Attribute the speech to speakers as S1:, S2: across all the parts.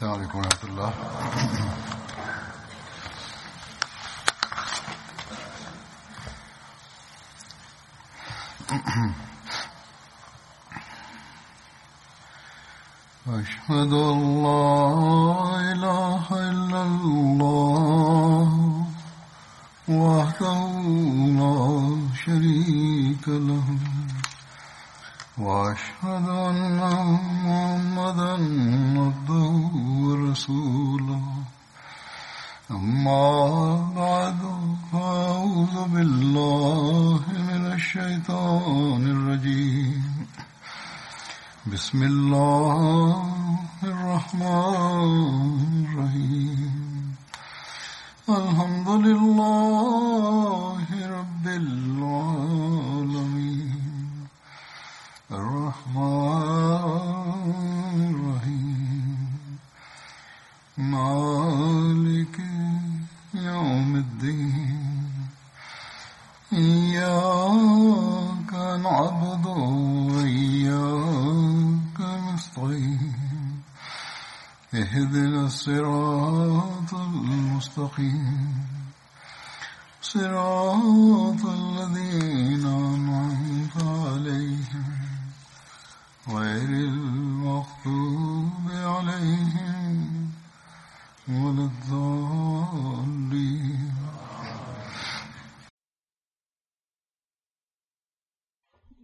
S1: السلام عليكم ورحمة الله. أشهد أن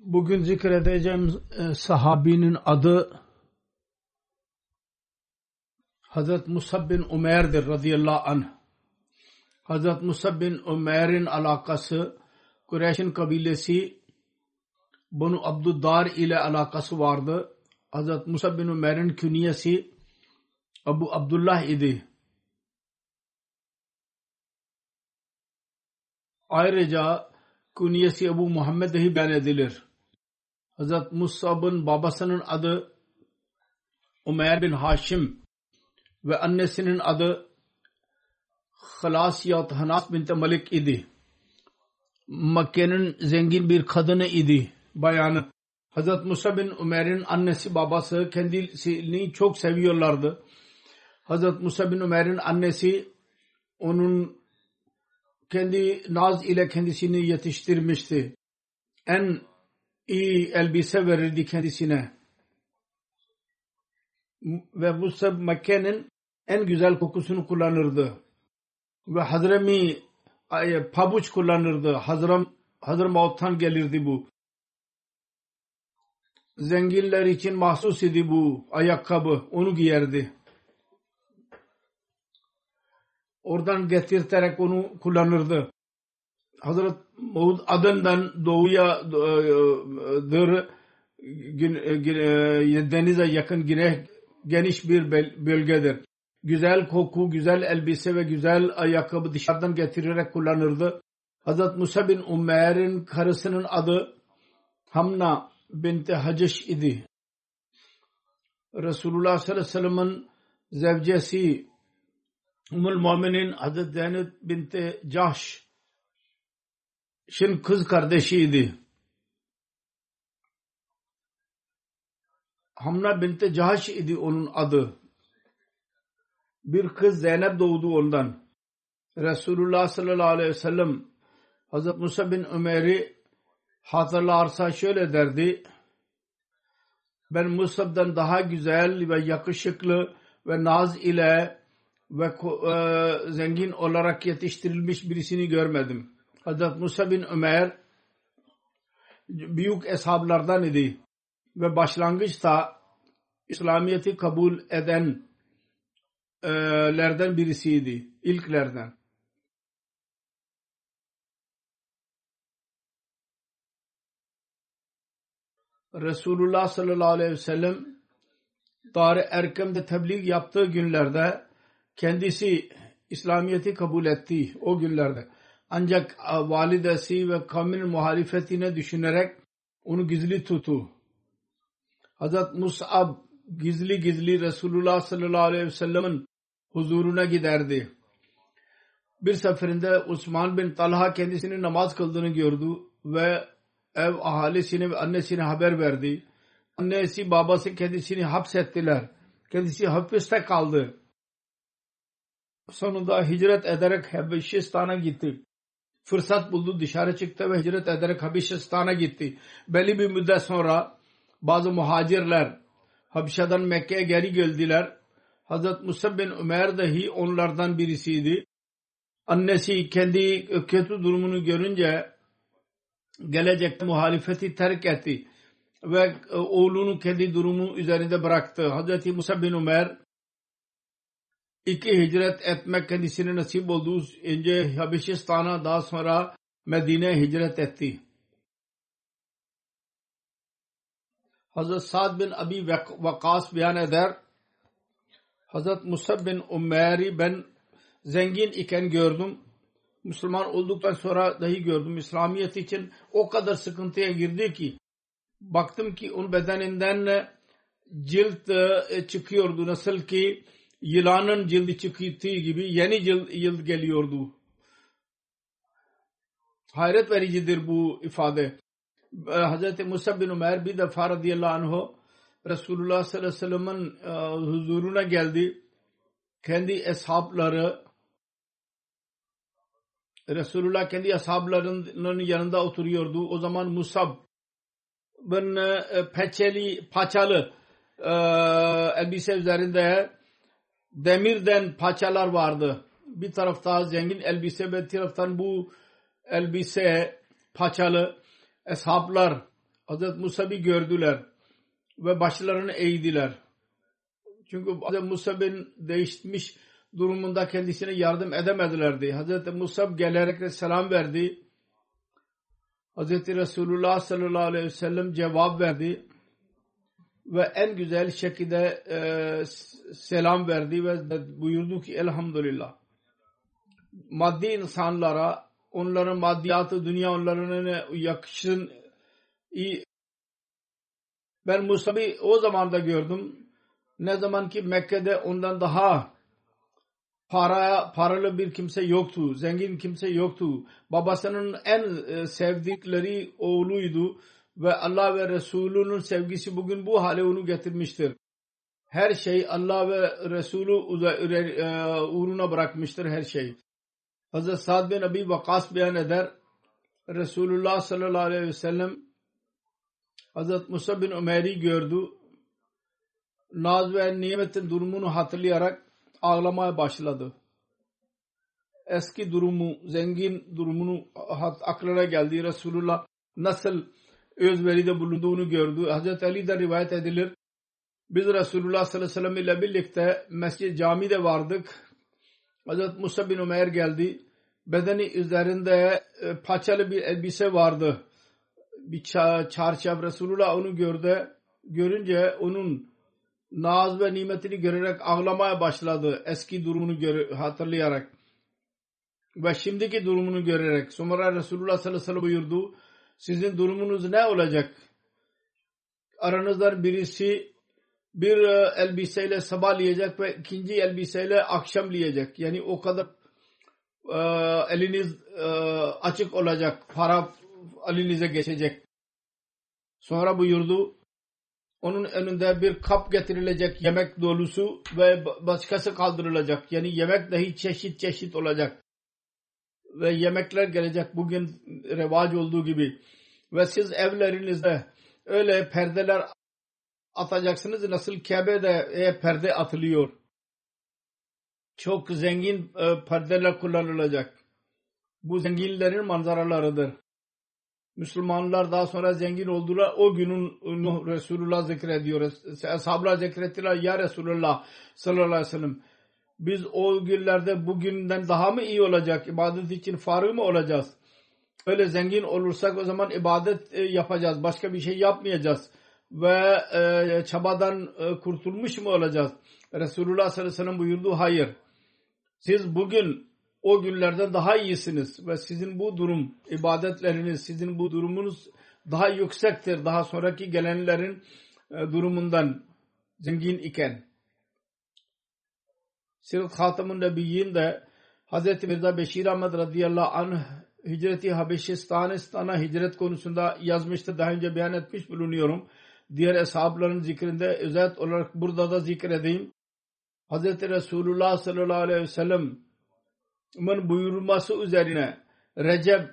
S2: Bugün zikredeceğim e, sahabinin adı Hazret Musab bin Umer'dir radıyallahu anh. Hazret Musab bin Umer'in alakası Kureyş'in kabilesi Banu Abduddar ile alakası vardı. Hazret Musab bin Umer'in künyesi Abu Abdullah idi. Ayrıca künyesi Abu Muhammed dahi beyan edilir. Hazret Musab'ın babasının adı Umer bin Haşim ve annesinin adı Halasiyat Hanas bint Malik idi. Makke'nin zengin bir kadını idi. Bayanı. Hazret Musa bin Umer'in annesi babası kendisini çok seviyorlardı. Hazret Musa bin Umer'in annesi onun kendi naz ile kendisini yetiştirmişti. En iyi elbise verildi kendisine. Ve bu sab Mekke'nin en güzel kokusunu kullanırdı. Ve Hazremi pabuç kullanırdı. Hazram Hazramaut'tan gelirdi bu. Zenginler için mahsus idi bu ayakkabı. Onu giyerdi. Oradan getirterek onu kullanırdı. Hazret Mahmud adından doğuya dır denize yakın geniş bir bölgedir. Güzel koku, güzel elbise ve güzel ayakkabı dışarıdan getirerek kullanırdı. Hazret Musa bin Umer'in karısının adı Hamna binti Haciş idi. Resulullah sallallahu aleyhi ve sellem'in zevcesi Umul Mu'minin Hazret Zeynep binti Cahş Şin kız kardeşiydi. Hamna binti Cahş idi onun adı. Bir kız Zeynep doğdu ondan. Resulullah sallallahu aleyhi ve sellem Hazret Musa bin Ömer'i hatırlarsa şöyle derdi. Ben Musab'dan daha güzel ve yakışıklı ve naz ile ve e, zengin olarak yetiştirilmiş birisini görmedim. Hazret Musa bin Ömer büyük eshablardan idi ve başlangıçta İslamiyet'i kabul edenlerden birisiydi. ilklerden. Resulullah sallallahu aleyhi ve sellem Dar-ı Erkem'de tebliğ yaptığı günlerde kendisi İslamiyet'i kabul etti o günlerde. Ancak validesi ve kavmin muhalifetine düşünerek onu gizli tutu. Hazret Mus'ab gizli gizli Resulullah sallallahu aleyhi ve sellem'in huzuruna giderdi. Bir seferinde Osman bin Talha kendisinin namaz kıldığını gördü ve ev ahalisine ve annesine haber verdi. Annesi babası kendisini hapsettiler Kendisi hapiste kaldı. Sonunda hicret ederek Habeşistan'a gitti. Fırsat buldu dışarı çıktı ve hicret ederek Habeşistan'a gitti. Belli bir müddet sonra bazı muhacirler Habşa'dan Mekke'ye geri geldiler. Hazret Musab bin Ömer dahi onlardan birisiydi. Annesi kendi kötü durumunu görünce gelecekte muhalifeti terk etti ve e, oğlunu kendi durumu üzerinde bıraktı. Hazreti Musa bin Ömer iki hicret etmek kendisine nasip oldu. Önce Habeşistan'a daha sonra Medine'ye hicret etti. Hazret Sa'd bin Abi Vakas beyan eder. Hazret Musab bin Umer'i ben zengin iken gördüm. Müslüman olduktan sonra dahi gördüm. İslamiyet için o kadar sıkıntıya girdi ki baktım ki onun bedeninden cilt e, çıkıyordu. Nasıl ki yılanın cildi çıktığı gibi yeni cilt, cilt geliyordu. Hayret vericidir bu ifade. Hz. Musa bin Umer bir defa radıyallahu anh Resulullah sallallahu aleyhi ve sellem'in e, huzuruna geldi. Kendi eshabları Resulullah kendi ashablarının yanında oturuyordu. O zaman Musab bin e, peçeli, paçalı e, elbise üzerinde demirden paçalar vardı. Bir tarafta zengin elbise bir taraftan bu elbise paçalı eshablar Hazreti Musab'ı gördüler ve başlarını eğdiler. Çünkü Hazreti Musab'ın değişmiş durumunda kendisine yardım edemedilerdi. Hazreti Musab gelerek selam verdi. Hazreti Resulullah sallallahu aleyhi ve sellem cevap verdi ve en güzel şekilde e, selam verdi ve buyurdu ki elhamdülillah maddi insanlara onların maddiyatı dünya onların yakışın iyi. Ben Musab'ı o zaman da gördüm. Ne zaman ki Mekke'de ondan daha para paralı bir kimse yoktu. Zengin kimse yoktu. Babasının en e, sevdikleri oğluydu ve Allah ve Resulü'nün sevgisi bugün bu hale onu getirmiştir. Her şey Allah ve Resulü e, uğruna bırakmıştır her şey. Hazreti Sa'd bin Abi Vakas beyan eder. Resulullah sallallahu aleyhi ve sellem Hazreti Musa bin Ömer'i gördü. Naz ve nimetin durumunu hatırlayarak ağlamaya başladı. Eski durumu, zengin durumunu aklına geldi. Resulullah nasıl özveride bulunduğunu gördü. Hazreti Ali'de rivayet edilir. Biz Resulullah sallallahu aleyhi ve sellem ile birlikte mescid camide vardık. Hazreti Musa bin Ömer geldi. Bedeni üzerinde e, paçalı bir elbise vardı. Bir çarşaf Resulullah onu gördü. Görünce onun naz ve nimetini görerek ağlamaya başladı. Eski durumunu hatırlayarak. Ve şimdiki durumunu görerek. Sonra Resulullah sallallahu aleyhi ve sellem buyurdu. Sizin durumunuz ne olacak? Aranızdan birisi bir e, elbiseyle sabahlayacak ve ikinci elbiseyle akşamlayacak. Yani o kadar e, eliniz e, açık olacak. Para elinize geçecek. Sonra buyurdu onun önünde bir kap getirilecek yemek dolusu ve başkası kaldırılacak. Yani yemek dahi çeşit çeşit olacak. Ve yemekler gelecek bugün revaç olduğu gibi. Ve siz evlerinizde öyle perdeler atacaksınız. Nasıl Kabe'de e, perde atılıyor. Çok zengin e, perdeler kullanılacak. Bu zenginlerin manzaralarıdır. Müslümanlar daha sonra zengin oldular. O günün Resulullah zikrediyor. Ashablar zikrettiler. Ya Resulullah sallallahu aleyhi ve sellem biz o günlerde bugünden daha mı iyi olacak? İbadet için farkı mı olacağız? Öyle zengin olursak o zaman ibadet e, yapacağız. Başka bir şey yapmayacağız. Ve e, çabadan e, kurtulmuş mu olacağız? Resulullah sallallahu aleyhi ve sellem buyurdu. Hayır. Siz bugün o günlerden daha iyisiniz ve sizin bu durum ibadetleriniz sizin bu durumunuz daha yüksektir daha sonraki gelenlerin durumundan zengin iken Sirat Hatamın Nebiyyin de Hz. Mirza Beşir Ahmet radıyallahu anh hicreti Habeşistan'a hicret konusunda yazmıştı. Daha önce beyan etmiş bulunuyorum. diğer eshabların zikrinde özet olarak burada da zikredeyim. Hz. Resulullah sallallahu aleyhi ve sellem'in buyurması üzerine Recep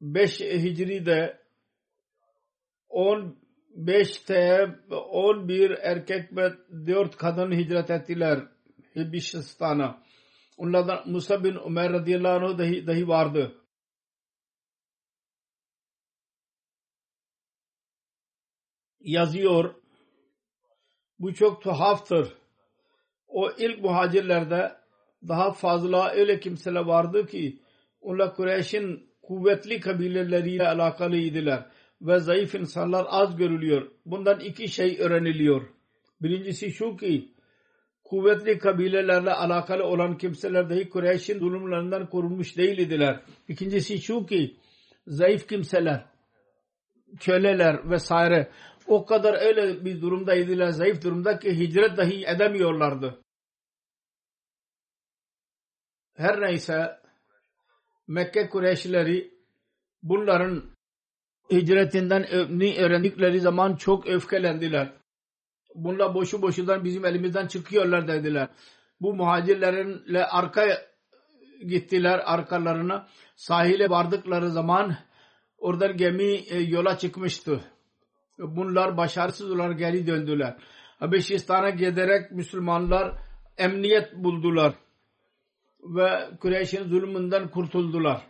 S2: 5 Hicri'de 15'te 11 erkek ve 4 kadın hicret ettiler Hibişistan'a. Onlardan Musa bin Ömer radıyallahu anh dahi, dahi vardı. Yazıyor. Bu çok tuhaftır. O ilk muhacirlerde daha fazla öyle kimseler vardı ki onlar Kureyş'in kuvvetli kabileleriyle alakalıydılar ve zayıf insanlar az görülüyor. Bundan iki şey öğreniliyor. Birincisi şu ki kuvvetli kabilelerle alakalı olan kimseler dahi Kureyş'in zulümlerinden korunmuş değildiler. İkincisi şu ki zayıf kimseler, köleler vesaire o kadar öyle bir durumdaydılar, zayıf durumda ki hicret dahi edemiyorlardı. Her neyse Mekke Kureyşlileri bunların hicretinden öğrendikleri zaman çok öfkelendiler. Bunlar boşu boşundan bizim elimizden çıkıyorlar dediler. Bu muhacirlerinle arka gittiler arkalarına. Sahile vardıkları zaman oradan gemi e, yola çıkmıştı. Bunlar başarısız olarak geri döndüler. Habeşistan'a giderek Müslümanlar emniyet buldular ve Kureyş'in zulmünden kurtuldular.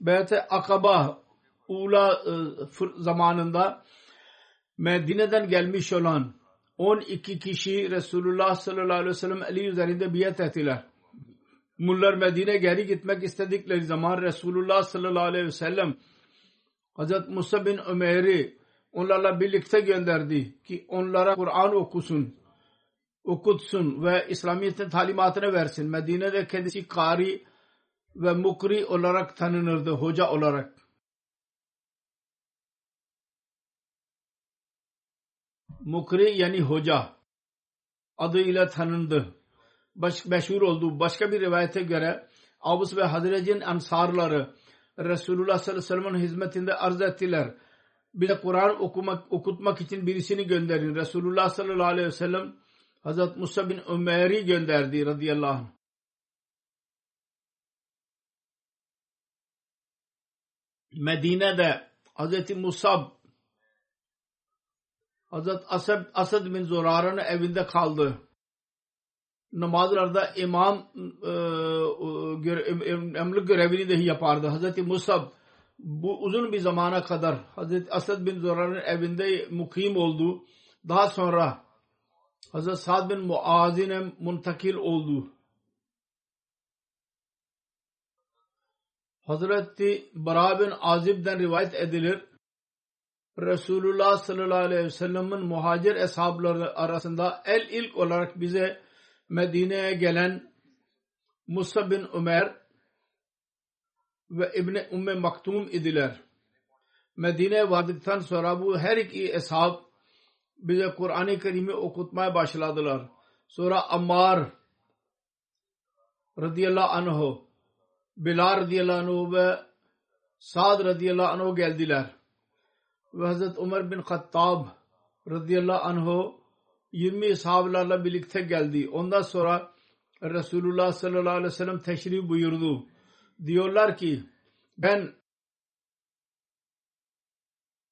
S2: Beyt-i Akaba Ula e, zamanında Medine'den gelmiş olan 12 kişi Resulullah sallallahu aleyhi ve sellem Ali üzerinde biat ettiler. Bunlar Medine geri gitmek istedikleri zaman Resulullah sallallahu aleyhi ve sellem Hazret Musa bin Ömer'i onlarla birlikte gönderdi ki onlara Kur'an okusun okutsun ve İslamiyet'in talimatını versin. Medine'de kendisi kari ve mukri olarak tanınırdı, hoca olarak. Mukri yani hoca adıyla tanındı. Baş, meşhur oldu. Başka bir rivayete göre Avus ve Hazrec'in ansarları Resulullah sallallahu aleyhi ve sellem'in hizmetinde arz ettiler. Bir Kur'an okumak, okutmak için birisini gönderin. Resulullah sallallahu aleyhi ve sellem Hazret Musa bin Ömer'i gönderdi radıyallahu anh. Medine'de Hazreti Musab Hazret Asad, Asad bin Zurara'nın evinde kaldı. Namazlarda imam e, emlik görevini dahi yapardı. Hazreti Musab bu uzun bir zamana kadar Hazreti Asad bin Zurara'nın evinde mukim oldu. Daha sonra Hazret Sa'd bin Muaz'ine muntakil oldu. Hazreti Bara bin Azib'den rivayet edilir. Resulullah sallallahu aleyhi ve sellem'in muhacir eshabları arasında el ilk olarak bize Medine'ye gelen Musa bin Ömer ve İbni Umme Maktum idiler. Medine'ye vardıktan sonra bu her iki eshab bize Kur'an-ı Kerim'i okutmaya başladılar. Sonra Ammar radıyallahu anh Bilal radıyallahu anh ve Sa'd radıyallahu anh geldiler. Ve Hazret Umar bin Khattab radıyallahu anh 20 sahabelerle birlikte geldi. Ondan sonra Resulullah sallallahu aleyhi ve sellem teşrif buyurdu. Diyorlar ki ben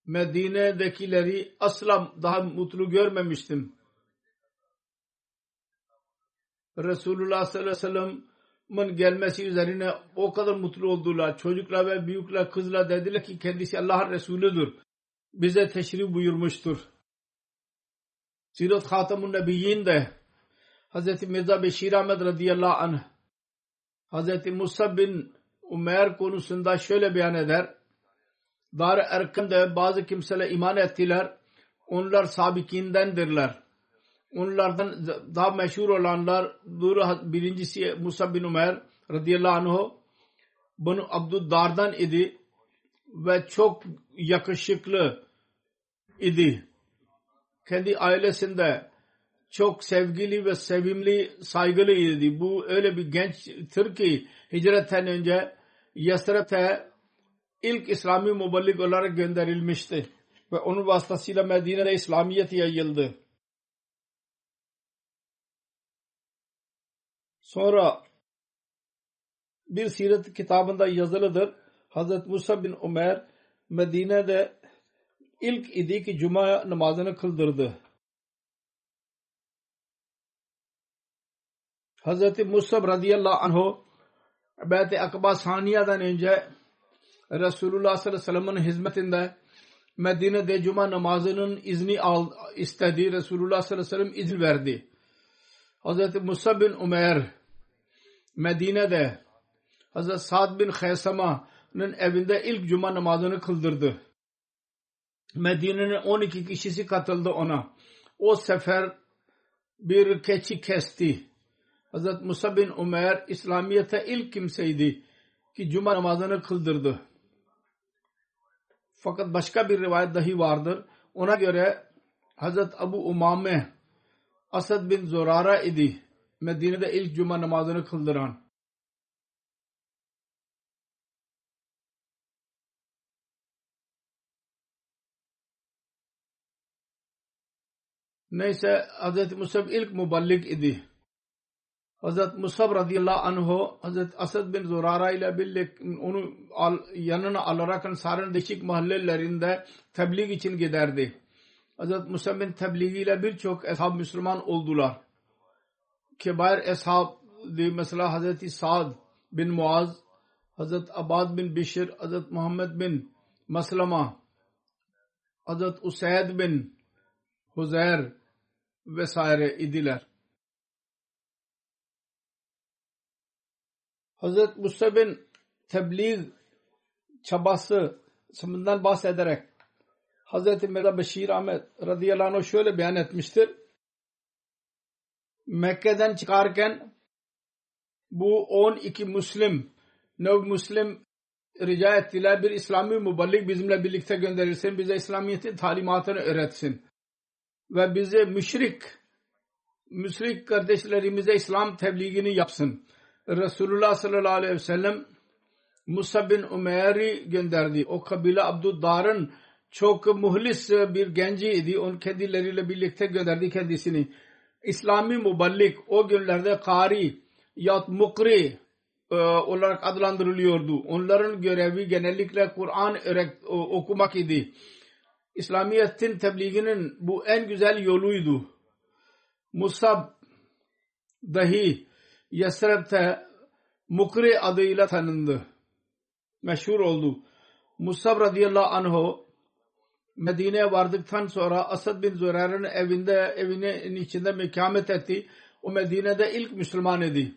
S2: Medine'dekileri asla daha mutlu görmemiştim. Resulullah sallallahu aleyhi ve sellem'in gelmesi üzerine o kadar mutlu oldular. Çocuklar ve büyükler kızlar dediler ki kendisi Allah'ın Resulüdür. Bize teşrif buyurmuştur. Sirat Hatamun Nebiyyin de Hz. Mirza Beşir Ahmet radıyallahu anh Hz. Musa bin Umer konusunda şöyle beyan eder. Dar Erkam'da bazı kimseler iman ettiler. Onlar sabikindendirler. Onlardan daha meşhur olanlar birincisi Musa bin Umer radıyallahu anh bunu Abdüddar'dan idi ve çok yakışıklı idi. Kendi ailesinde çok sevgili ve sevimli, saygılı idi. Bu öyle bir gençtir ki hicretten önce Yasrab'te ilk İslami muballik olarak gönderilmişti. ve onun vasıtasıyla Medine'de İslamiyet yayıldı. Sonra bir siret kitabında yazılıdır. Hazret Musa bin Ömer Medine'de ilk idi ki Cuma namazını kıldırdı. Hazreti Musab radıyallahu anh Beyt-i Akba Saniye'den önce Resulullah sallallahu aleyhi ve sellem'in hizmetinde Medine'de Cuma namazının izni al, istedi. Resulullah sallallahu aleyhi ve sellem izin verdi. Hazreti Musab bin Umer Medine'de Hazreti Sa'd bin Khaysama'nın evinde ilk Cuma namazını kıldırdı. Medine'nin 12 kişisi katıldı ona. O sefer bir keçi kesti. Hazret Musa bin Umer İslamiyet'e ilk kimseydi ki cuma namazını kıldırdı. Fakat başka bir rivayet dahi vardır. Ona göre Hazret Abu Umame Asad bin Zorara idi. Medine'de ilk cuma namazını kıldıran. Neyse Hz. Musab ilk muballik idi. Hz. Musab radıyallahu anh Hz. Asad bin Zurara ile birlikte onu al, yanına alarak Ansar'ın değişik mahallelerinde tebliğ için giderdi. Hz. Musab bin tebliğiyle birçok ashab Müslüman oldular. Kebair ashab mesela Hz. Sa'd bin Muaz, Hz. Abad bin Bişir, Hz. Muhammed bin Maslama, Hz. Usayd bin Huzeyr vesaire idiler. Hazret Musa bin tebliğ çabası bundan bahsederek Hazreti Mirza Beşir Ahmet radıyallahu anh şöyle beyan etmiştir. Mekke'den çıkarken bu 12 Müslim Nev Müslim rica ettiler bir İslami muballik bizimle birlikte gönderilsin bize İslamiyet'in talimatını öğretsin ve bize müşrik müşrik kardeşlerimize İslam tebliğini yapsın. Resulullah sallallahu aleyhi ve sellem Musa bin Umer'i gönderdi. O kabile Abduddar'ın çok muhlis bir genciydi. Onun kendileriyle birlikte gönderdi kendisini. İslami muballik o günlerde kari yahut mukri e, olarak adlandırılıyordu. Onların görevi genellikle Kur'an okumak idi. İslamiyet'in tebliğinin bu en güzel yoluydu. Musab dahi Yesreb'te Mukri adıyla tanındı. Meşhur oldu. Musab radıyallahu anh'u Medine'ye vardıktan sonra Asad bin Zürer'in evinde evinin içinde mekamet etti. O Medine'de ilk Müslüman idi.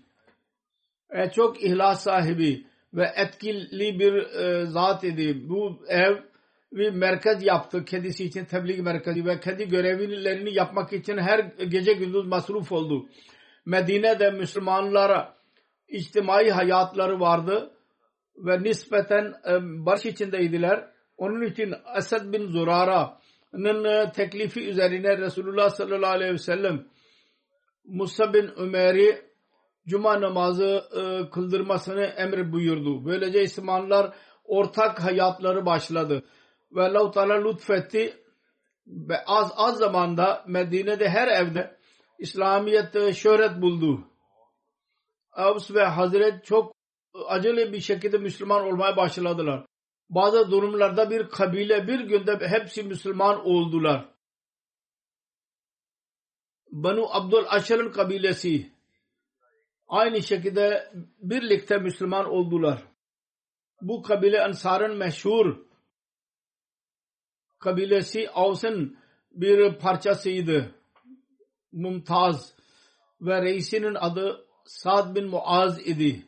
S2: E, çok ihlas sahibi ve etkili bir e, zat idi. Bu ev bir merkez yaptı kendisi için tebliğ merkezi ve kendi görevlerini yapmak için her gece gündüz masruf oldu. Medine'de Müslümanlara içtimai hayatları vardı ve nispeten e, barış içindeydiler. Onun için Esed bin Zurara'nın e, teklifi üzerine Resulullah sallallahu aleyhi ve sellem Musa bin Ömer'i Cuma namazı e, kıldırmasını emir buyurdu. Böylece Müslümanlar ortak hayatları başladı. Ve Allah-u Teala lütfetti ve az az zamanda Medine'de her evde İslamiyet şöhret buldu. Avs ve Hazret çok acele bir şekilde Müslüman olmaya başladılar. Bazı durumlarda bir kabile bir günde hepsi Müslüman oldular. Banu Abdul Aşar'ın kabilesi aynı şekilde birlikte Müslüman oldular. Bu kabile Ansar'ın meşhur kabilesi Avs'ın bir parçasıydı. Mumtaz ve reisinin adı Sa'd bin Muaz idi.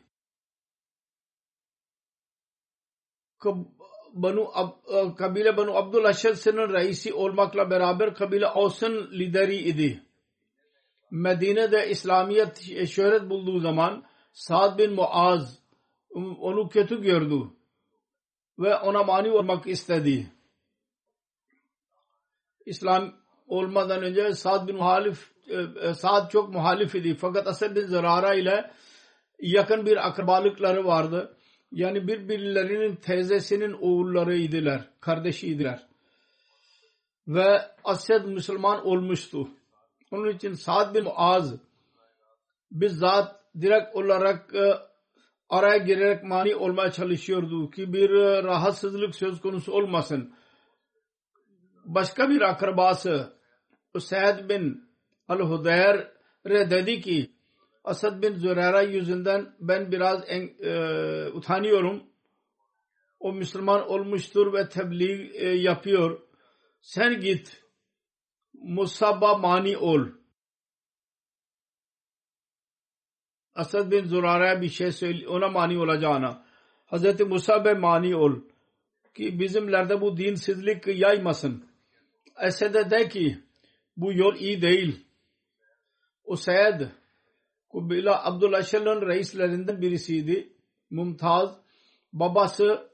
S2: Banu e, kabile Banu Abdul Aşad'sının reisi olmakla beraber kabile Avs'ın lideri idi. Medine'de İslamiyet şöhret bulduğu zaman Sa'd bin Muaz onu kötü gördü ve ona mani olmak istedi. İslam olmadan önce Sa'd bin muhalif e, e, Sa'd çok muhalif idi. Fakat Asad bin Zerara ile yakın bir akrabalıkları vardı. Yani birbirlerinin teyzesinin oğulları idiler. Kardeşiydiler. ve Asad Müslüman olmuştu. Onun için Sa'd bin Muaz bizzat direkt olarak e, araya girerek mani olmaya çalışıyordu ki bir rahatsızlık söz konusu olmasın. Başka bir akrabası Usaid bin Al-Hudayr dedi ki Asad bin Zürara yüzünden ben biraz en, e, utanıyorum. O Müslüman olmuştur ve tebliğ e, yapıyor. Sen git Musab'a mani ol. Asad bin Zurara'ya bir şey söyle, ona mani olacağına. Hz. Musab'a mani ol. Ki bizimlerde bu dinsizlik yaymasın. Esed'e de ki bu yol iyi değil. O Seyyed Kubila Abdullah Şer'in reislerinden birisiydi. Mumtaz. Babası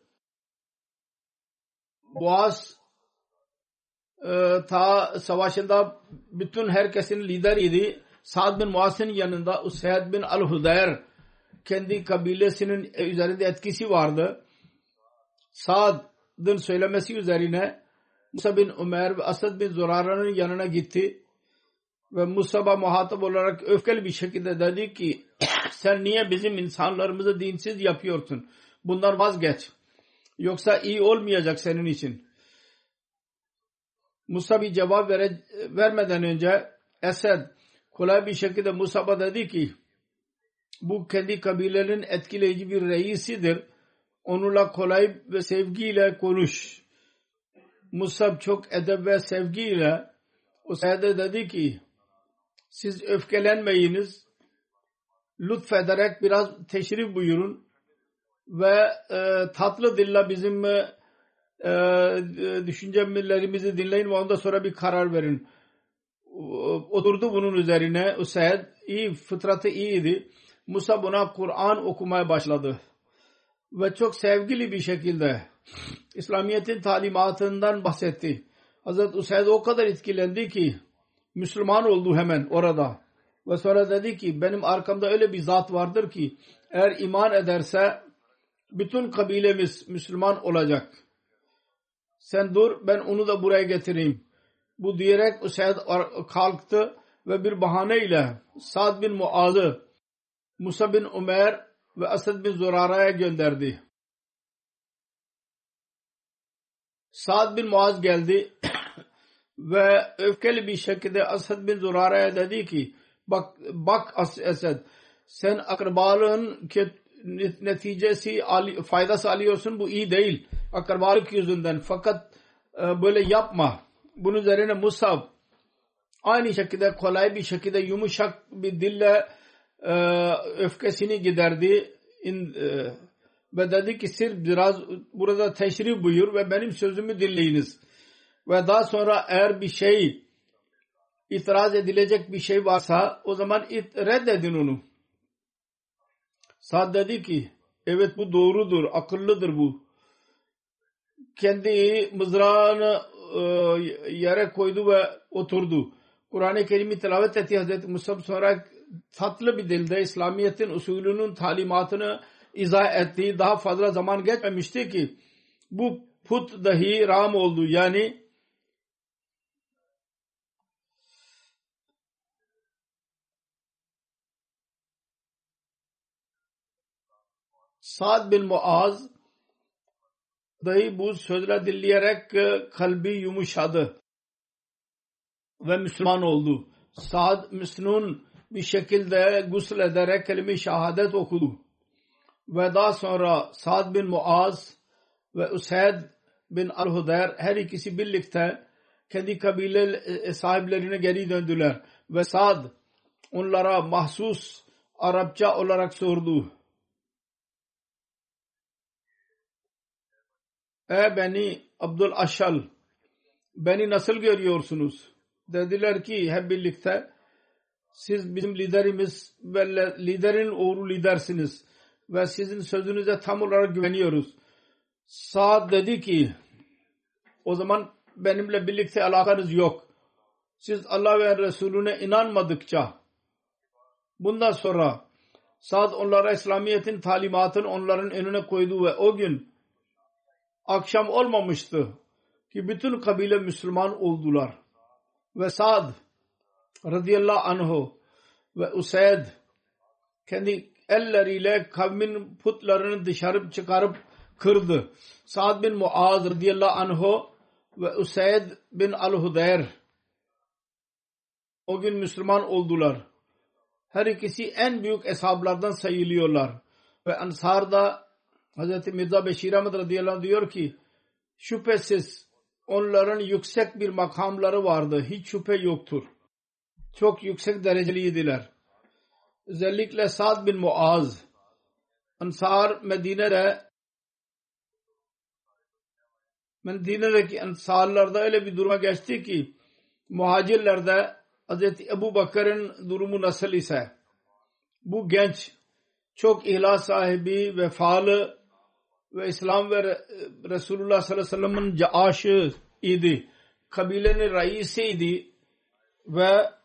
S2: Boğaz e, ta savaşında bütün herkesin lideriydi. Sa'd bin Muaz'ın yanında Usayd bin Al-Hudayr kendi kabilesinin üzerinde etkisi vardı. Sa'd'ın söylemesi üzerine Musa bin Ömer ve Asad bin Zurara'nın yanına gitti ve Musab'a muhatap olarak öfkeli bir şekilde dedi ki sen niye bizim insanlarımızı dinsiz yapıyorsun? Bundan vazgeç. Yoksa iyi olmayacak senin için. Musa bir cevap vere, vermeden önce Esed kolay bir şekilde Musab'a dedi ki bu kendi kabilenin etkileyici bir reisidir. Onunla kolay ve sevgiyle konuş. Musab çok edeb ve sevgiyle o sayede dedi ki siz öfkelenmeyiniz lütfederek biraz teşrif buyurun ve e, tatlı dille bizim e, düşüncelerimizi dinleyin ve ondan sonra bir karar verin. Oturdu bunun üzerine. Usaid iyi, fıtratı iyiydi. Musa buna Kur'an okumaya başladı. Ve çok sevgili bir şekilde İslamiyet'in talimatından bahsetti. Hazreti Usaid o kadar etkilendi ki Müslüman oldu hemen orada. Ve sonra dedi ki benim arkamda öyle bir zat vardır ki eğer iman ederse bütün kabilemiz Müslüman olacak. Sen dur ben onu da buraya getireyim. Bu diyerek Usaid kalktı ve bir bahaneyle Sa'd bin Muaz'ı Musa bin Umer ve Asad bin Zurara'ya gönderdi. Sa'd bin Muaz geldi ve öfkeli bir şekilde Asad bin Zurara'ya dedi ki bak bak Asad sen akrabalığın neticesi faydası alıyorsun bu iyi değil akrabalık yüzünden fakat e, böyle yapma bunun üzerine Musab aynı şekilde kolay bir şekilde yumuşak bir dille öfkesini giderdi e, ve dedi ki sırf biraz burada teşrif buyur ve benim sözümü dinleyiniz. Ve daha sonra eğer bir şey itiraz edilecek bir şey varsa o zaman reddedin onu. Sad dedi ki evet bu doğrudur, akıllıdır bu. Kendi mızrağını e, yere koydu ve oturdu. Kur'an-ı Kerim'i tilavet etti Hazreti Musab sonra tatlı bir dilde İslamiyet'in usulünün talimatını izah ettiği daha fazla zaman geçmemişti ki bu put dahi ram oldu. Yani Sa'd bin Muaz dahi bu sözler dinleyerek kalbi yumuşadı ve Müslüman oldu. Sa'd Müslüman bir şekilde gusül ederek kelime-i şehadet okudu ve daha sonra Sa'd bin Muaz ve Usaid bin Al-Hudayr her ikisi birlikte kendi kabile e, sahiplerine geri döndüler ve Sa'd onlara mahsus Arapça olarak sordu. Ey beni Abdul Aşal beni nasıl görüyorsunuz? Dediler ki hep birlikte siz bizim liderimiz ve liderin oğlu lidersiniz ve sizin sözünüze tam olarak güveniyoruz. Saad dedi ki o zaman benimle birlikte alakanız yok. Siz Allah ve Resulüne inanmadıkça bundan sonra Saad onlara İslamiyet'in talimatını onların önüne koydu ve o gün akşam olmamıştı. ki bütün kabile Müslüman oldular. Ve Sa'd radıyallahu anhu ve Usayd kendi elleriyle kavmin putlarını dışarı çıkarıp kırdı. Sa'd bin Muaz radıyallahu anhu ve Usayd bin al-Hudayr o gün Müslüman oldular. Her ikisi en büyük eshablardan sayılıyorlar. Ve Ansar'da Hz. Mirza Beşir Ahmet radıyallahu anh diyor ki şüphesiz onların yüksek bir makamları vardı. Hiç şüphe yoktur. Çok yüksek dereceliydiler. Özellikle Sa'd bin Muaz Ansar Medine'de Medine'deki Ansarlarda öyle bir duruma geçti ki muhacirlerde Hz. Ebu Bakır'ın durumu nasıl ise bu genç çok ihlas sahibi, vefalı ve İslam ve Resulullah sallallahu aleyhi ve sellem'in caaşı idi. Kabilenin reisiydi ve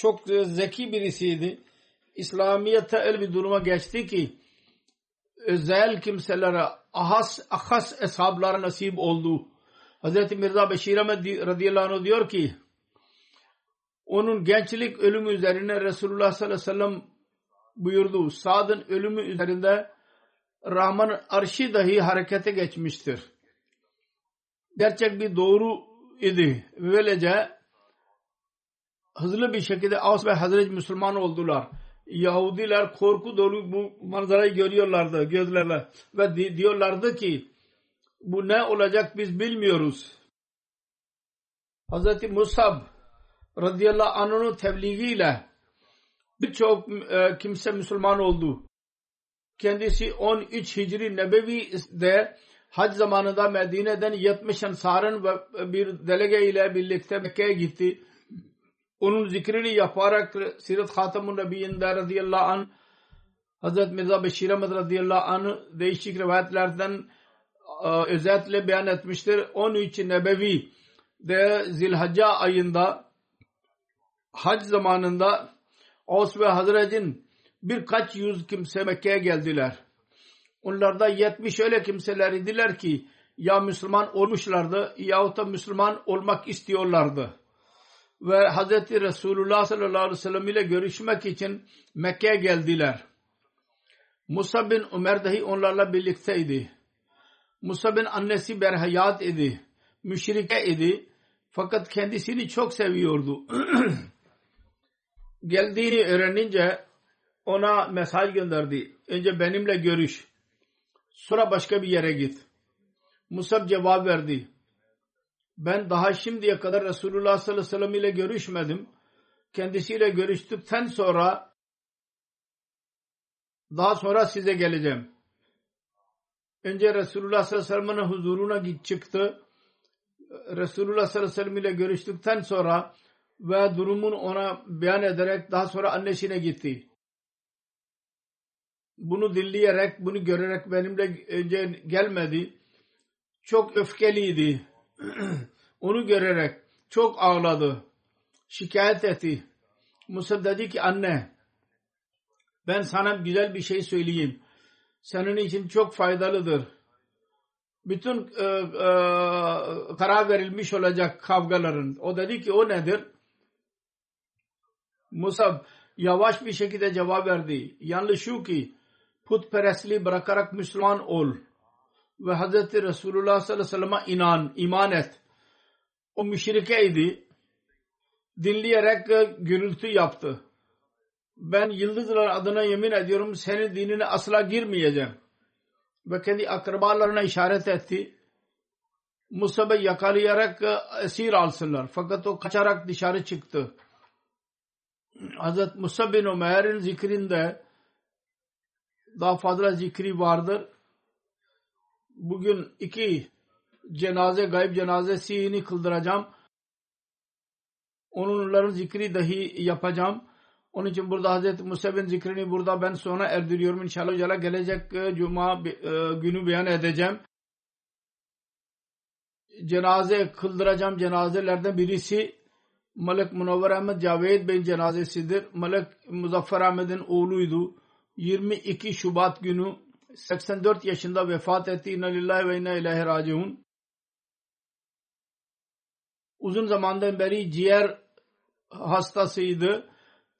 S2: çok zeki birisiydi. İslamiyet'te öyle bir duruma geçti ki özel kimselere ahas, ahas eshablara nasip oldu. Hz. Mirza Beşir Ahmet radıyallahu anh diyor ki onun gençlik ölümü üzerine Resulullah sallallahu aleyhi ve sellem buyurdu. Sad'ın ölümü üzerinde Rahman arşi dahi harekete geçmiştir. Gerçek bir doğru idi. Böylece hızlı bir şekilde Avs ve Hazret Müslüman oldular. Yahudiler korku dolu bu manzarayı görüyorlardı gözlerle ve diyorlardı ki bu ne olacak biz bilmiyoruz. Hazreti Musab radıyallahu anh'ın tebliğiyle birçok e, kimse Müslüman oldu. Kendisi 13 Hicri Nebevi'de hac zamanında Medine'den 70 ensarın bir delege ile birlikte Mekke'ye gitti. Onun zikrini yaparak Sirat Hatamun Nebiyyinde radıyallahu anh Hazret Mirza Beşir Ahmet radıyallahu anh değişik rivayetlerden e, özetle beyan etmiştir. 13 Nebevi de Zilhacca ayında hac zamanında Aus ve Hazret'in birkaç yüz kimse Mekke'ye geldiler. Onlarda yetmiş öyle kimseler idiler ki ya Müslüman olmuşlardı yahut da Müslüman olmak istiyorlardı. Ve Hz. Resulullah sallallahu aleyhi ve sellem ile görüşmek için Mekke'ye geldiler. Musa bin Ömer dahi onlarla birlikteydi. Musa bin annesi berhayat idi. Müşrike idi. Fakat kendisini çok seviyordu. geldiğini öğrenince ona mesaj gönderdi. Önce benimle görüş. Sonra başka bir yere git. Musab cevap verdi. Ben daha şimdiye kadar Resulullah sallallahu aleyhi ve sellem ile görüşmedim. Kendisiyle görüştükten sonra daha sonra size geleceğim. Önce Resulullah sallallahu aleyhi ve sellem'in huzuruna git çıktı. Resulullah sallallahu aleyhi ve sellem ile görüştükten sonra ve durumunu ona beyan ederek daha sonra annesine gitti. Bunu dinleyerek, bunu görerek benimle önce gelmedi. Çok öfkeliydi. Onu görerek çok ağladı. Şikayet etti. Musa dedi ki anne ben sana güzel bir şey söyleyeyim. Senin için çok faydalıdır. Bütün e, e, karar verilmiş olacak kavgaların. O dedi ki o nedir? Musab yavaş bir şekilde cevap verdi. Yanlış şu ki putperestliği bırakarak Müslüman ol ve Hz. Resulullah sallallahu aleyhi ve sellem'e inan, iman et. O müşrikeydi. Dinleyerek gürültü yaptı. Ben yıldızlar adına yemin ediyorum senin dinine asla girmeyeceğim. Ve kendi akrabalarına işaret etti. Musab'ı yakalayarak esir alsınlar. Fakat o kaçarak dışarı çıktı. Hazret Musa bin Ömer'in zikrinde daha fazla zikri vardır. Bugün iki cenaze, gayb cenazesini kıldıracağım. Onların zikri dahi yapacağım. Onun için burada Hazreti Musa bin zikrini burada ben sonra erdiriyorum. İnşallah gelecek e, cuma e, günü beyan edeceğim. Cenaze kıldıracağım cenazelerden birisi Malik Munavvar Ahmet Javed Bey'in cenazesidir. Malik Muzaffer Ahmet'in oğluydu. 22 Şubat günü 84 yaşında vefat etti. İnna lillahi ve inna ilahi raciun. uzun zamandan beri ciğer hastasıydı.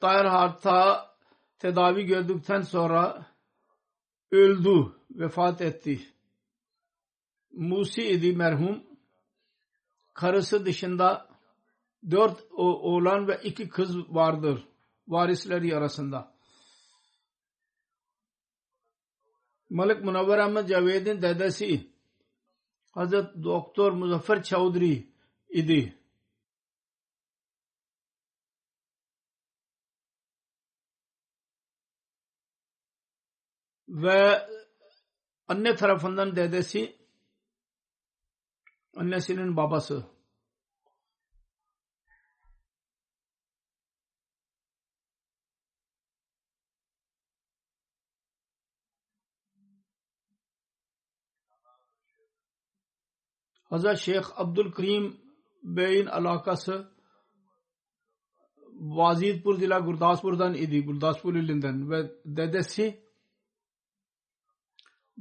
S2: Tahir Harta tedavi gördükten sonra öldü, vefat etti. Musi idi merhum. Karısı dışında dört oğlan ve iki kız vardır varisleri arasında. Malik Munavvar Ahmet Caved'in dedesi Hazret Doktor Muzaffer Çavdri idi. Ve anne tarafından dedesi annesinin babası Hazret Şeyh Abdülkerim Bey'in alakası Vazidpur zila Gurdaspur'dan idi. Gurdaspur ilinden ve dedesi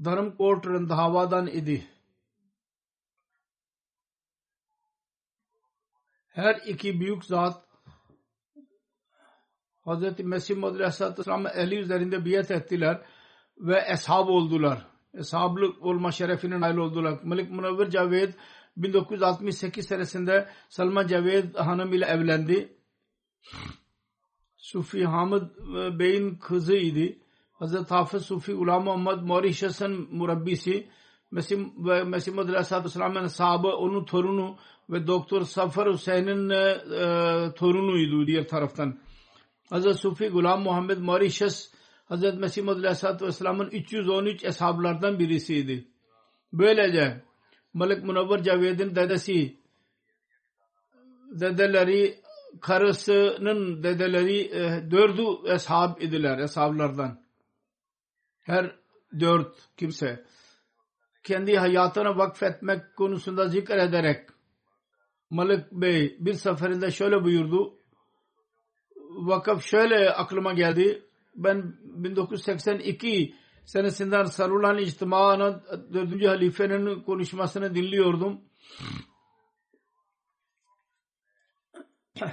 S2: Dharmkot Randhavadan idi. Her iki büyük zat Hz. Mesih Muhammed Aleyhisselam ehli üzerinde biat ettiler ve eshab oldular sahablık olma şerefine nail oldular. Malik Munavver Caved 1968 senesinde Salman Caved hanım ile evlendi. Sufi Hamid e, Bey'in kızıydı. Hazreti Hafız Sufi Ulam Muhammed Mauritius'un murabbisi Mesih ve Mesih Muhammed Aleyhisselam'ın sahabı onun torunu ve Doktor Safar Hüseyin'in e, e, torunuydu diğer taraftan. Hazreti Sufi Gulam Muhammed Mauritius Hz. Mesih Muhammed Aleyhisselatü Vesselam'ın 313 eshablardan birisiydi. Böylece Malik Munavvar Caved'in dedesi dedeleri karısının dedeleri e, dördü eshab idiler eshablardan. Her dört kimse kendi hayatına vakfetmek konusunda zikrederek Malik Bey bir seferinde şöyle buyurdu. Vakıf şöyle aklıma geldi ben 1982 senesinden Sarulan İctima'nın 4. halifenin konuşmasını dinliyordum.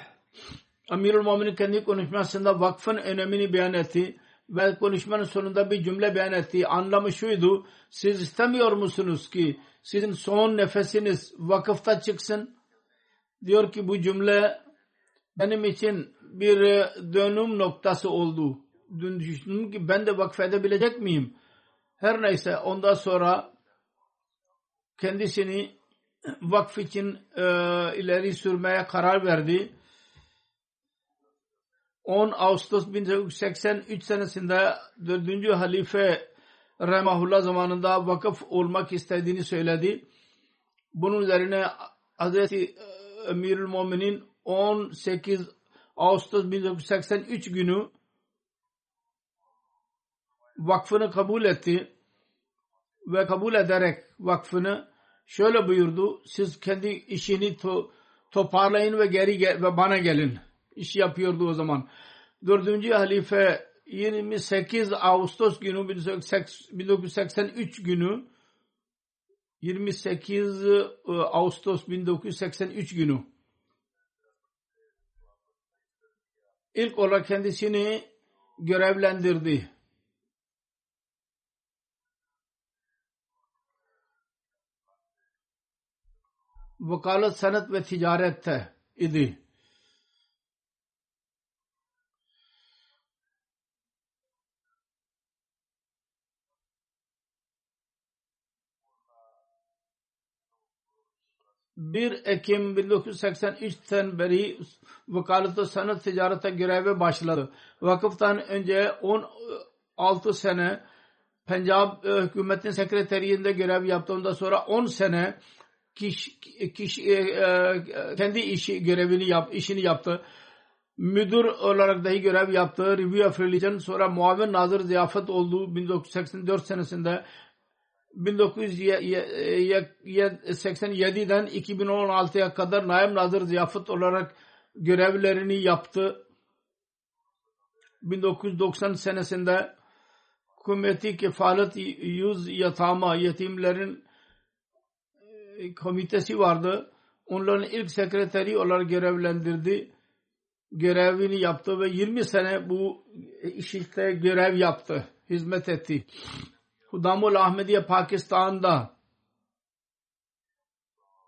S2: Amirul Mu'minin kendi konuşmasında vakfın önemini beyan etti ve konuşmanın sonunda bir cümle beyan etti. Anlamı şuydu. Siz istemiyor musunuz ki sizin son nefesiniz vakıfta çıksın? Diyor ki bu cümle benim için bir dönüm noktası oldu dün düşündüm ki ben de vakfedebilecek miyim? Her neyse ondan sonra kendisini vakf için e, ileri sürmeye karar verdi. 10 Ağustos 1983 senesinde 4. halife Remahullah zamanında vakıf olmak istediğini söyledi. Bunun üzerine Hazreti Emirül Muminin 18 Ağustos 1983 günü vakfını kabul etti ve kabul ederek vakfını şöyle buyurdu. Siz kendi işini to toparlayın ve geri gel ve bana gelin. İş yapıyordu o zaman. Dördüncü halife 28 Ağustos günü 1983 günü 28 e, Ağustos 1983 günü ilk olarak kendisini görevlendirdi. Vakalet sanat ve ticarette idi. Bir Ekim 1983'ten beri vakalet sanat ticarete göreve başladı. Vakıftan önce 16 sene Pencab hükümetin sekreteriyinde görev yaptığında sonra 10 sene kişi, kişi e, e, kendi işi görevini yap, işini yaptı. Müdür olarak dahi görev yaptı. Review of Religion sonra muavin nazır ziyafet oldu 1984 senesinde. 1987'den 2016'ya kadar naim nazır ziyafet olarak görevlerini yaptı. 1990 senesinde hükümeti kefalet yüz yatama yetimlerin komitesi vardı. onların ilk sekreteri olarak görevlendirdi. Görevini yaptı ve 20 sene bu işte görev yaptı. Hizmet etti. Hudamul Ahmediye Pakistan'da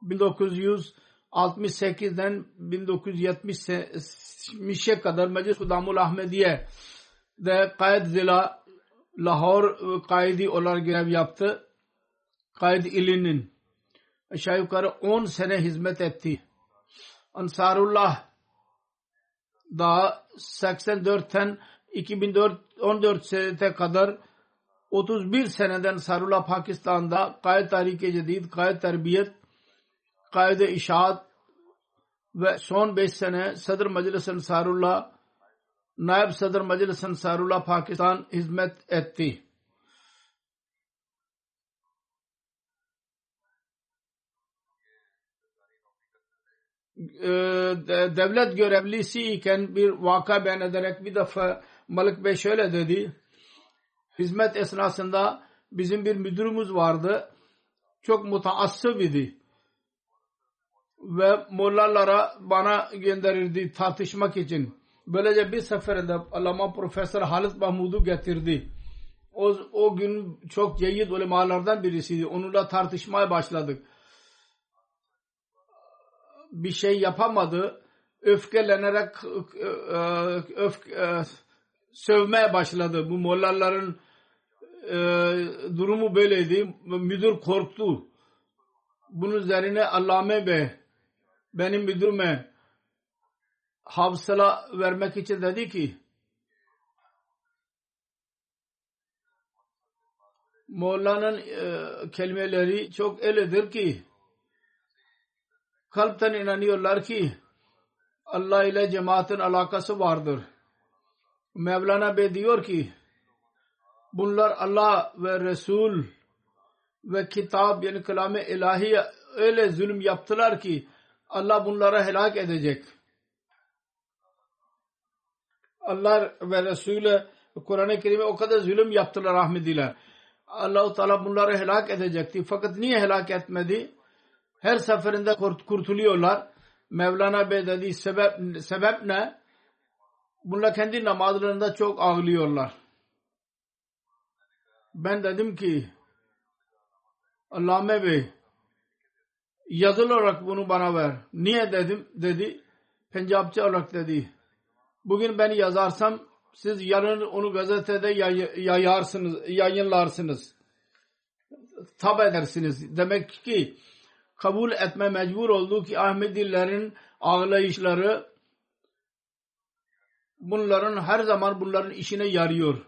S2: 1968'den 1970'e kadar Meclis Hudamul Ahmediye de Kaid Zila Lahor kaidi olarak görev yaptı. Kaid ilinin aşağı yukarı 10 sene hizmet etti. Ansarullah da 84'ten 2014 senete kadar 31 seneden Sarullah Pakistan'da Kaid Tahrik-i Cedid, Kaid Terbiyet, Kaid-i İşaat ve son 5 sene Sadr Meclis Ansarullah, Naib Sadr Meclis Ansarullah Pakistan hizmet etti. Devlet görevlisi iken bir vaka beyan ederek bir defa Malik Bey şöyle dedi. Hizmet esnasında bizim bir müdürümüz vardı. Çok mutaassıp idi. Ve mollalara bana gönderirdi tartışmak için. Böylece bir seferinde Allama Profesör Halit Mahmud'u getirdi. O, o gün çok ceyyid ulemalardan birisiydi. Onunla tartışmaya başladık bir şey yapamadı. Öfkelenerek öf, e, sövmeye başladı. Bu mollaların e, durumu böyleydi. Müdür korktu. Bunun üzerine Allame Bey benim müdürüme havsala vermek için dedi ki Molla'nın e, kelimeleri çok öyledir ki kalpten inanıyorlar ki Allah ile cemaatin alakası vardır. Mevlana Bey diyor ki bunlar Allah ve Resul ve kitap yani kelam-ı ilahi öyle zulüm yaptılar ki Allah bunlara helak edecek. Allah ve Resul'e Kur'an-ı Kerim'e o kadar zulüm yaptılar rahmetiyle. Allah-u Teala bunları helak edecekti. Fakat niye helak etmedi? Her seferinde kurtuluyorlar. Mevlana Bey dedi sebep, sebep ne? Bunlar kendi namazlarında çok ağlıyorlar. Ben dedim ki Allame Bey yazılı olarak bunu bana ver. Niye dedim? Dedi. Pencapçı olarak dedi. Bugün beni yazarsam siz yarın onu gazetede yayarsınız, yayınlarsınız. Tab edersiniz. Demek ki kabul etme mecbur oldu ki Ahmedilerin ağlayışları bunların her zaman bunların işine yarıyor.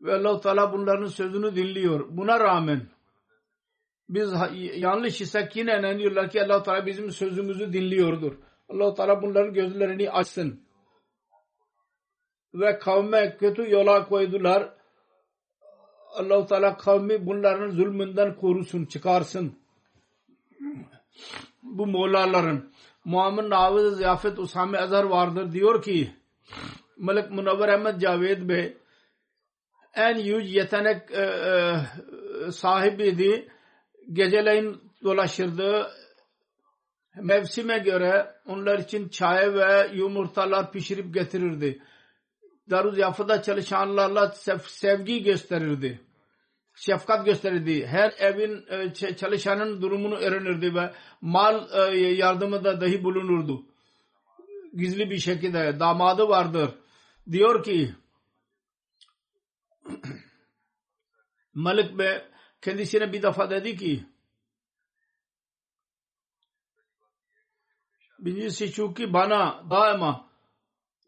S2: Ve allah Teala bunların sözünü dinliyor. Buna rağmen biz yanlış isek yine inanıyorlar ki allah Teala bizim sözümüzü dinliyordur. allah Teala bunların gözlerini açsın. Ve kavme kötü yola koydular. allah Teala kavmi bunların zulmünden korusun, çıkarsın bu Moğolların Muhammed Naviz Ziyafet Usame Azhar vardır. Diyor ki Malik Munavver Ahmet Javed Bey en yüz yetenek e, e, sahibiydi. Geceleyin dolaşırdı. Mevsime göre onlar için çay ve yumurtalar pişirip getirirdi. Daruz Yafa'da çalışanlarla sevgi gösterirdi şefkat gösterirdi. Her evin e, çalışanın durumunu öğrenirdi ve mal e, yardımı da dahi bulunurdu. Gizli bir şekilde damadı vardır. Diyor ki Malik Bey kendisine bir defa dedi ki birincisi ki bana daima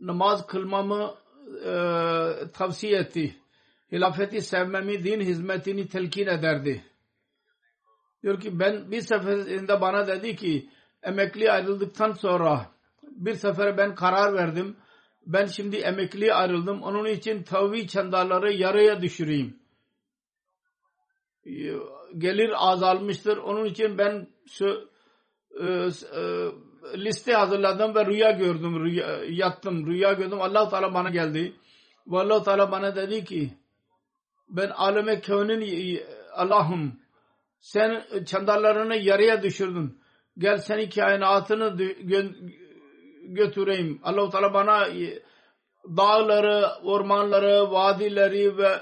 S2: namaz kılmamı e, tavsiye etti hilafeti sevmemi, din hizmetini telkin ederdi. Diyor ki ben bir seferinde bana dedi ki emekli ayrıldıktan sonra bir sefer ben karar verdim. Ben şimdi emekli ayrıldım. Onun için tavvi çandaları yarıya düşüreyim. Gelir azalmıştır. Onun için ben şu, e, e, liste hazırladım ve rüya gördüm. Rüya, yattım. Rüya gördüm. allah Teala bana geldi. Ve allah Teala bana dedi ki ben aleme kevnin Allah'ım sen çandarlarını yarıya düşürdün. gel seni kainatını götüreyim. Allah-u Teala bana dağları, ormanları, vadileri ve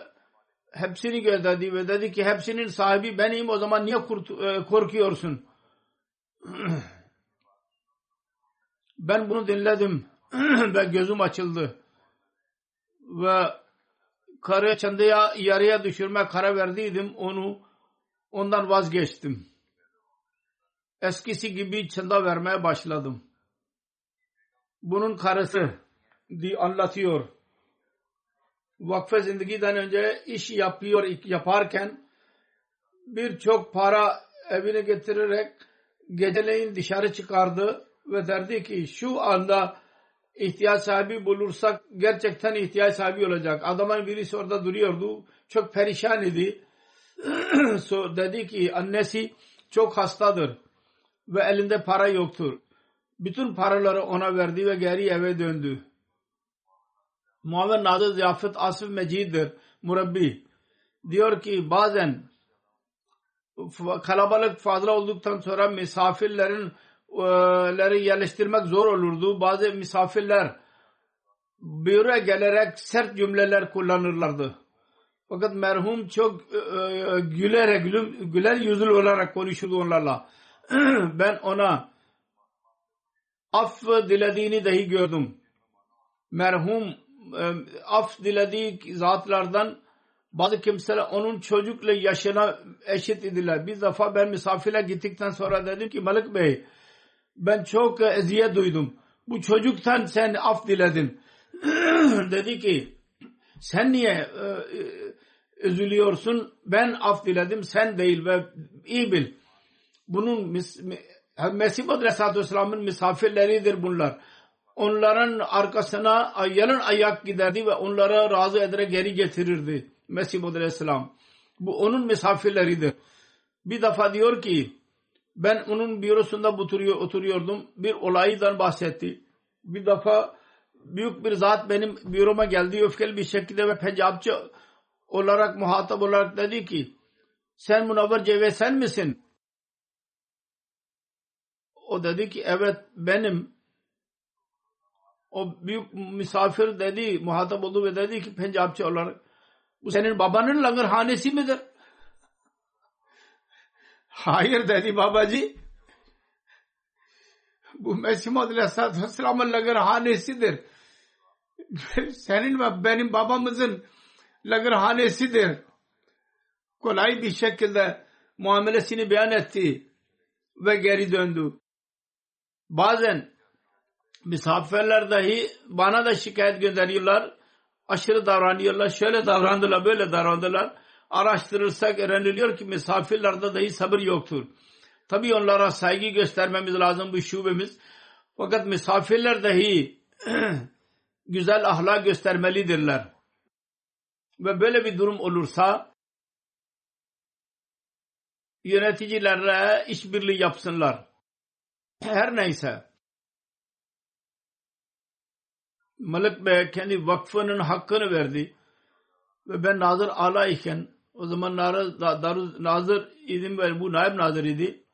S2: hepsini gösterdi ve dedi ki hepsinin sahibi benim o zaman niye e, korkuyorsun? ben bunu dinledim ve gözüm açıldı ve karı çandaya yarıya düşürme karar verdiydim onu ondan vazgeçtim. Eskisi gibi çanda vermeye başladım. Bunun karısı diye anlatıyor. Vakfe zindagiden önce iş yapıyor yaparken birçok para evine getirerek geceleyin dışarı çıkardı ve derdi ki şu anda ihtiyaç sahibi bulursak gerçekten ihtiyaç sahibi olacak. Adamın birisi orada duruyordu. Çok perişan idi. so, dedi ki annesi çok hastadır ve elinde para yoktur. Bütün paraları ona verdi ve geri eve döndü. Muhammed Nazır Ziyafet Asif Mecid'dir. Murabbi. Diyor ki bazen kalabalık fazla olduktan sonra misafirlerin leri yerleştirmek zor olurdu. Bazı misafirler büyüre gelerek sert cümleler kullanırlardı. Fakat merhum çok e, gülerek, güler yüzlü olarak konuşurdu onlarla. ben ona af dilediğini dahi gördüm. Merhum e, af dilediği zatlardan bazı kimseler onun çocukla yaşına eşit idiler. Bir defa ben misafire gittikten sonra dedim ki Malik Bey ben çok eziyet duydum. Bu çocuktan sen af diledin. dedi ki sen niye e, e, üzülüyorsun? Ben af diledim sen değil ve iyi bil. Bunun Mesih Aleyhisselatü Vesselam'ın misafirleridir bunlar. Onların arkasına yalın ayak giderdi ve onlara razı ederek geri getirirdi. Mesih Aleyhisselam. Bu onun misafirleridir. Bir defa diyor ki ben onun bürosunda oturuyor, oturuyordum. Bir olaydan bahsetti. Bir defa büyük bir zat benim büroma geldi öfkeli bir şekilde ve pencapçı olarak muhatap olarak dedi ki sen Munavver Ceve sen misin? O dedi ki evet benim. O büyük misafir dedi muhatap oldu ve dedi ki pencapçı olarak bu senin babanın langırhanesi midir? Hayır dedi babacı. Bu Mesih Aleyhisselatü Vesselam'ın lagırhanesidir. Senin ve benim babamızın lagırhanesidir. Kolay bir şekilde muamelesini beyan etti ve geri döndü. Bazen misafirler dahi bana da şikayet gönderiyorlar. Aşırı davranıyorlar. Şöyle davrandılar, böyle davrandılar araştırırsak öğreniliyor ki misafirlerde dahi sabır yoktur. Tabi onlara saygı göstermemiz lazım bu şubemiz. Fakat misafirler dahi güzel ahlak göstermelidirler. Ve böyle bir durum olursa yöneticilerle işbirliği yapsınlar. Her neyse. Malik Bey kendi vakfının hakkını verdi. Ve ben nazır ala iken o zaman Nazır idim ve bu naib nazır idi.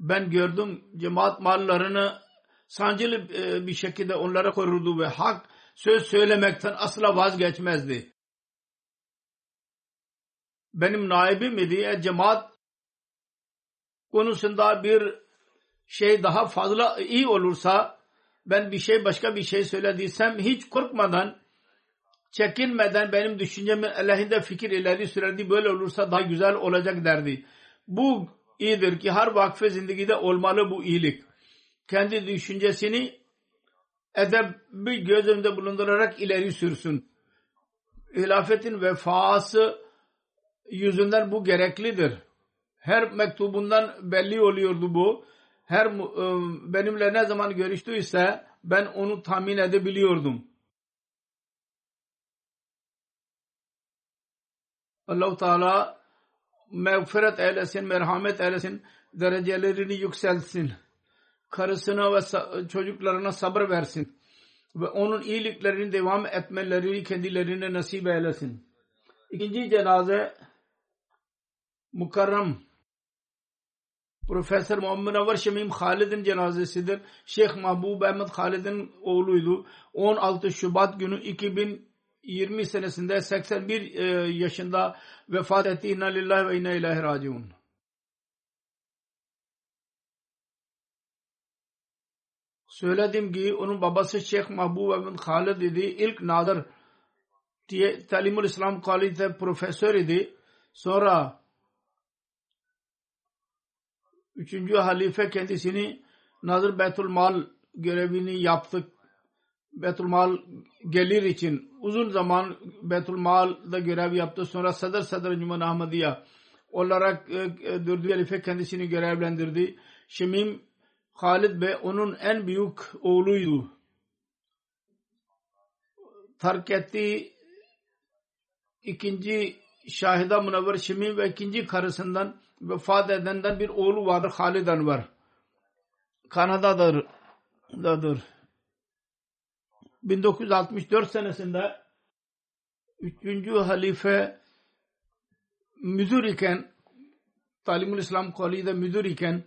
S2: Ben gördüm cemaat mallarını sancılı e, bir şekilde onlara korurdu ve hak söz söylemekten asla vazgeçmezdi. Benim naibim idi. E, cemaat konusunda bir şey daha fazla iyi olursa ben bir şey başka bir şey söylediysem hiç korkmadan çekinmeden benim düşüncemin aleyhinde fikir ileri sürerdi. Böyle olursa daha güzel olacak derdi. Bu iyidir ki her vakfe zindagide olmalı bu iyilik. Kendi düşüncesini edebi göz önünde bulundurarak ileri sürsün. Hilafetin vefası yüzünden bu gereklidir. Her mektubundan belli oluyordu bu. Her ıı, benimle ne zaman görüştüyse ben onu tahmin edebiliyordum Allah-u Teala mağfiret eylesin, merhamet eylesin, derecelerini yükselsin. Karısına ve çocuklarına sabır versin. Ve onun iyiliklerini devam etmelerini kendilerine nasip eylesin. İkinci cenaze Mukarram Profesör Muhammed Anvar Şemim Halid'in cenazesidir. Şeyh Mahbub Ahmet Halid'in oğluydu. 16 Şubat günü 2020 senesinde 81 e, yaşında vefat etti. İnna lillahi ve inna ilahi raciun. Söyledim ki onun babası Şeyh Mahbub Ahmet Halid idi. İlk Nadir diye Talimul İslam College'de profesör idi. Sonra Üçüncü halife kendisini Nazır Betul Mal görevini yaptı. Betul Mal gelir için uzun zaman Betul Mal'da görev yaptı. Sonra Sadr Sadr Cüman Ahmadiya olarak e, e, dördüncü halife kendisini görevlendirdi. Şemim Halid Bey onun en büyük oğluydu. Terk ettiği ikinci Şahida Munavver Şemim ve ikinci karısından vefat edenden bir oğlu vardır Halid Anvar. Kanada'dır. Dadır. 1964 senesinde 3. halife müdür iken Talimul İslam Koli'de müdür iken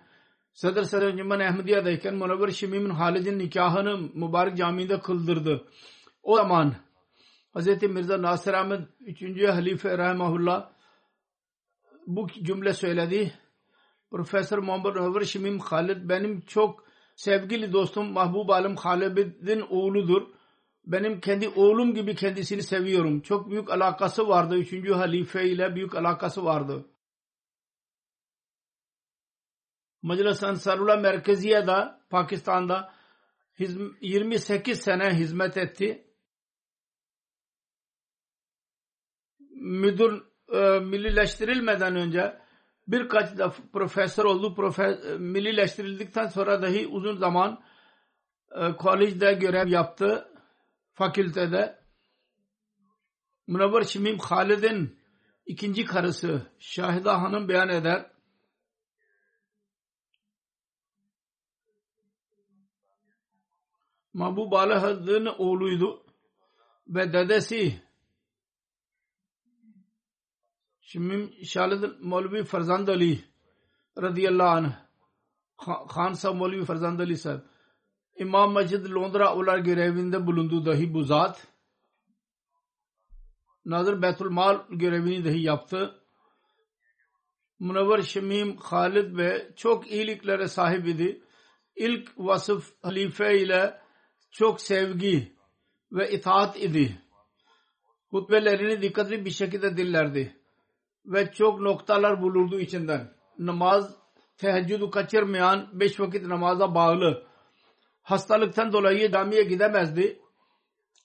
S2: Sadr Cumman Ahmediye'deyken Munavver Şimim'in Halid'in nikahını mübarek camide kıldırdı. O zaman Hz. Mirza Nasir Ahmet 3. halife rahimahullah bu cümle söyledi. Profesör Muhammed Ömer Şimim Halid benim çok sevgili dostum Mahbub Alim Halid'in oğludur. Benim kendi oğlum gibi kendisini seviyorum. Çok büyük alakası vardı. Üçüncü halife ile büyük alakası vardı. Meclis Ansarullah Merkeziye'de Pakistan'da 28 sene hizmet etti. Müdür e, millileştirilmeden önce birkaç da profesör oldu. Profe, e, millileştirildikten sonra dahi uzun zaman e, kolejde görev yaptı. Fakültede. Münevver Şimim Halid'in ikinci karısı Şahida Hanım beyan eder. Mahbub Aleyh'ın oğluydu ve dedesi Şimdi Şalit Molvi Farzand Ali radıyallahu anh Khan Sahab Molvi Farzand Ali sahib İmam Masjid Londra olar görevinde bulundu dahi bu zat Nazır Betul Mal görevini dahi yaptı. Munavvar Şemim Halid ve çok iyiliklere sahip idi. İlk vasıf halife ile çok sevgi ve itaat idi. Hutbelerini dikkatli bir şekilde dillerdi ve çok noktalar bulurdu içinden. Namaz, teheccüdü kaçırmayan beş vakit namaza bağlı. Hastalıktan dolayı camiye gidemezdi.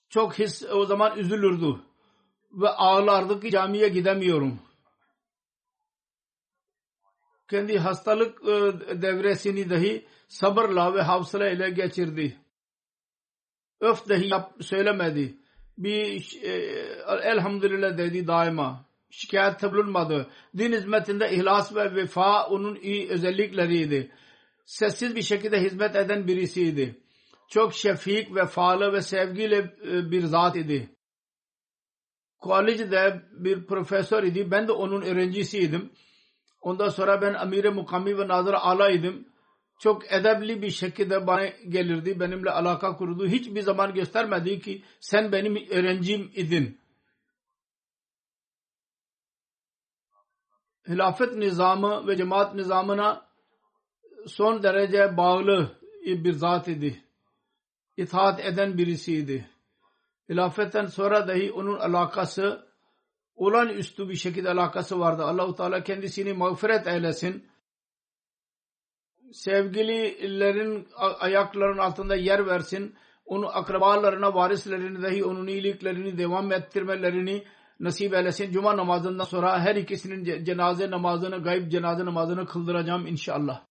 S2: Çok his o zaman üzülürdü. Ve ağlardı ki camiye gidemiyorum. Kendi hastalık e, devresini dahi sabırla ve havsala ile geçirdi. Öf dahi yap, söylemedi. Bir e, elhamdülillah dedi daima şikayet bulunmadı. Din hizmetinde ihlas ve vefa onun iyi özellikleriydi. Sessiz bir şekilde hizmet eden birisiydi. Çok şefik, vefalı ve sevgili e, bir zat idi. Kolejde bir profesör idi. Ben de onun öğrencisiydim. Ondan sonra ben amire mukami ve nazır ala idim. Çok edebli bir şekilde bana gelirdi. Benimle alaka kurdu. Hiçbir zaman göstermedi ki sen benim öğrencim idin. hilafet nizamı ve cemaat nizamına son derece bağlı bir zat idi. İtaat eden birisiydi. Hilafetten sonra dahi onun alakası olan üstü bir şekilde alakası vardı. Allahu Teala kendisini mağfiret eylesin. Sevgililerin ayaklarının altında yer versin. Onu akrabalarına, varislerini dahi onun iyiliklerini devam ettirmelerini nasip eylesin. Cuma namazından sonra her ikisinin cenaze namazını, gayb cenaze namazını kıldıracağım inşallah.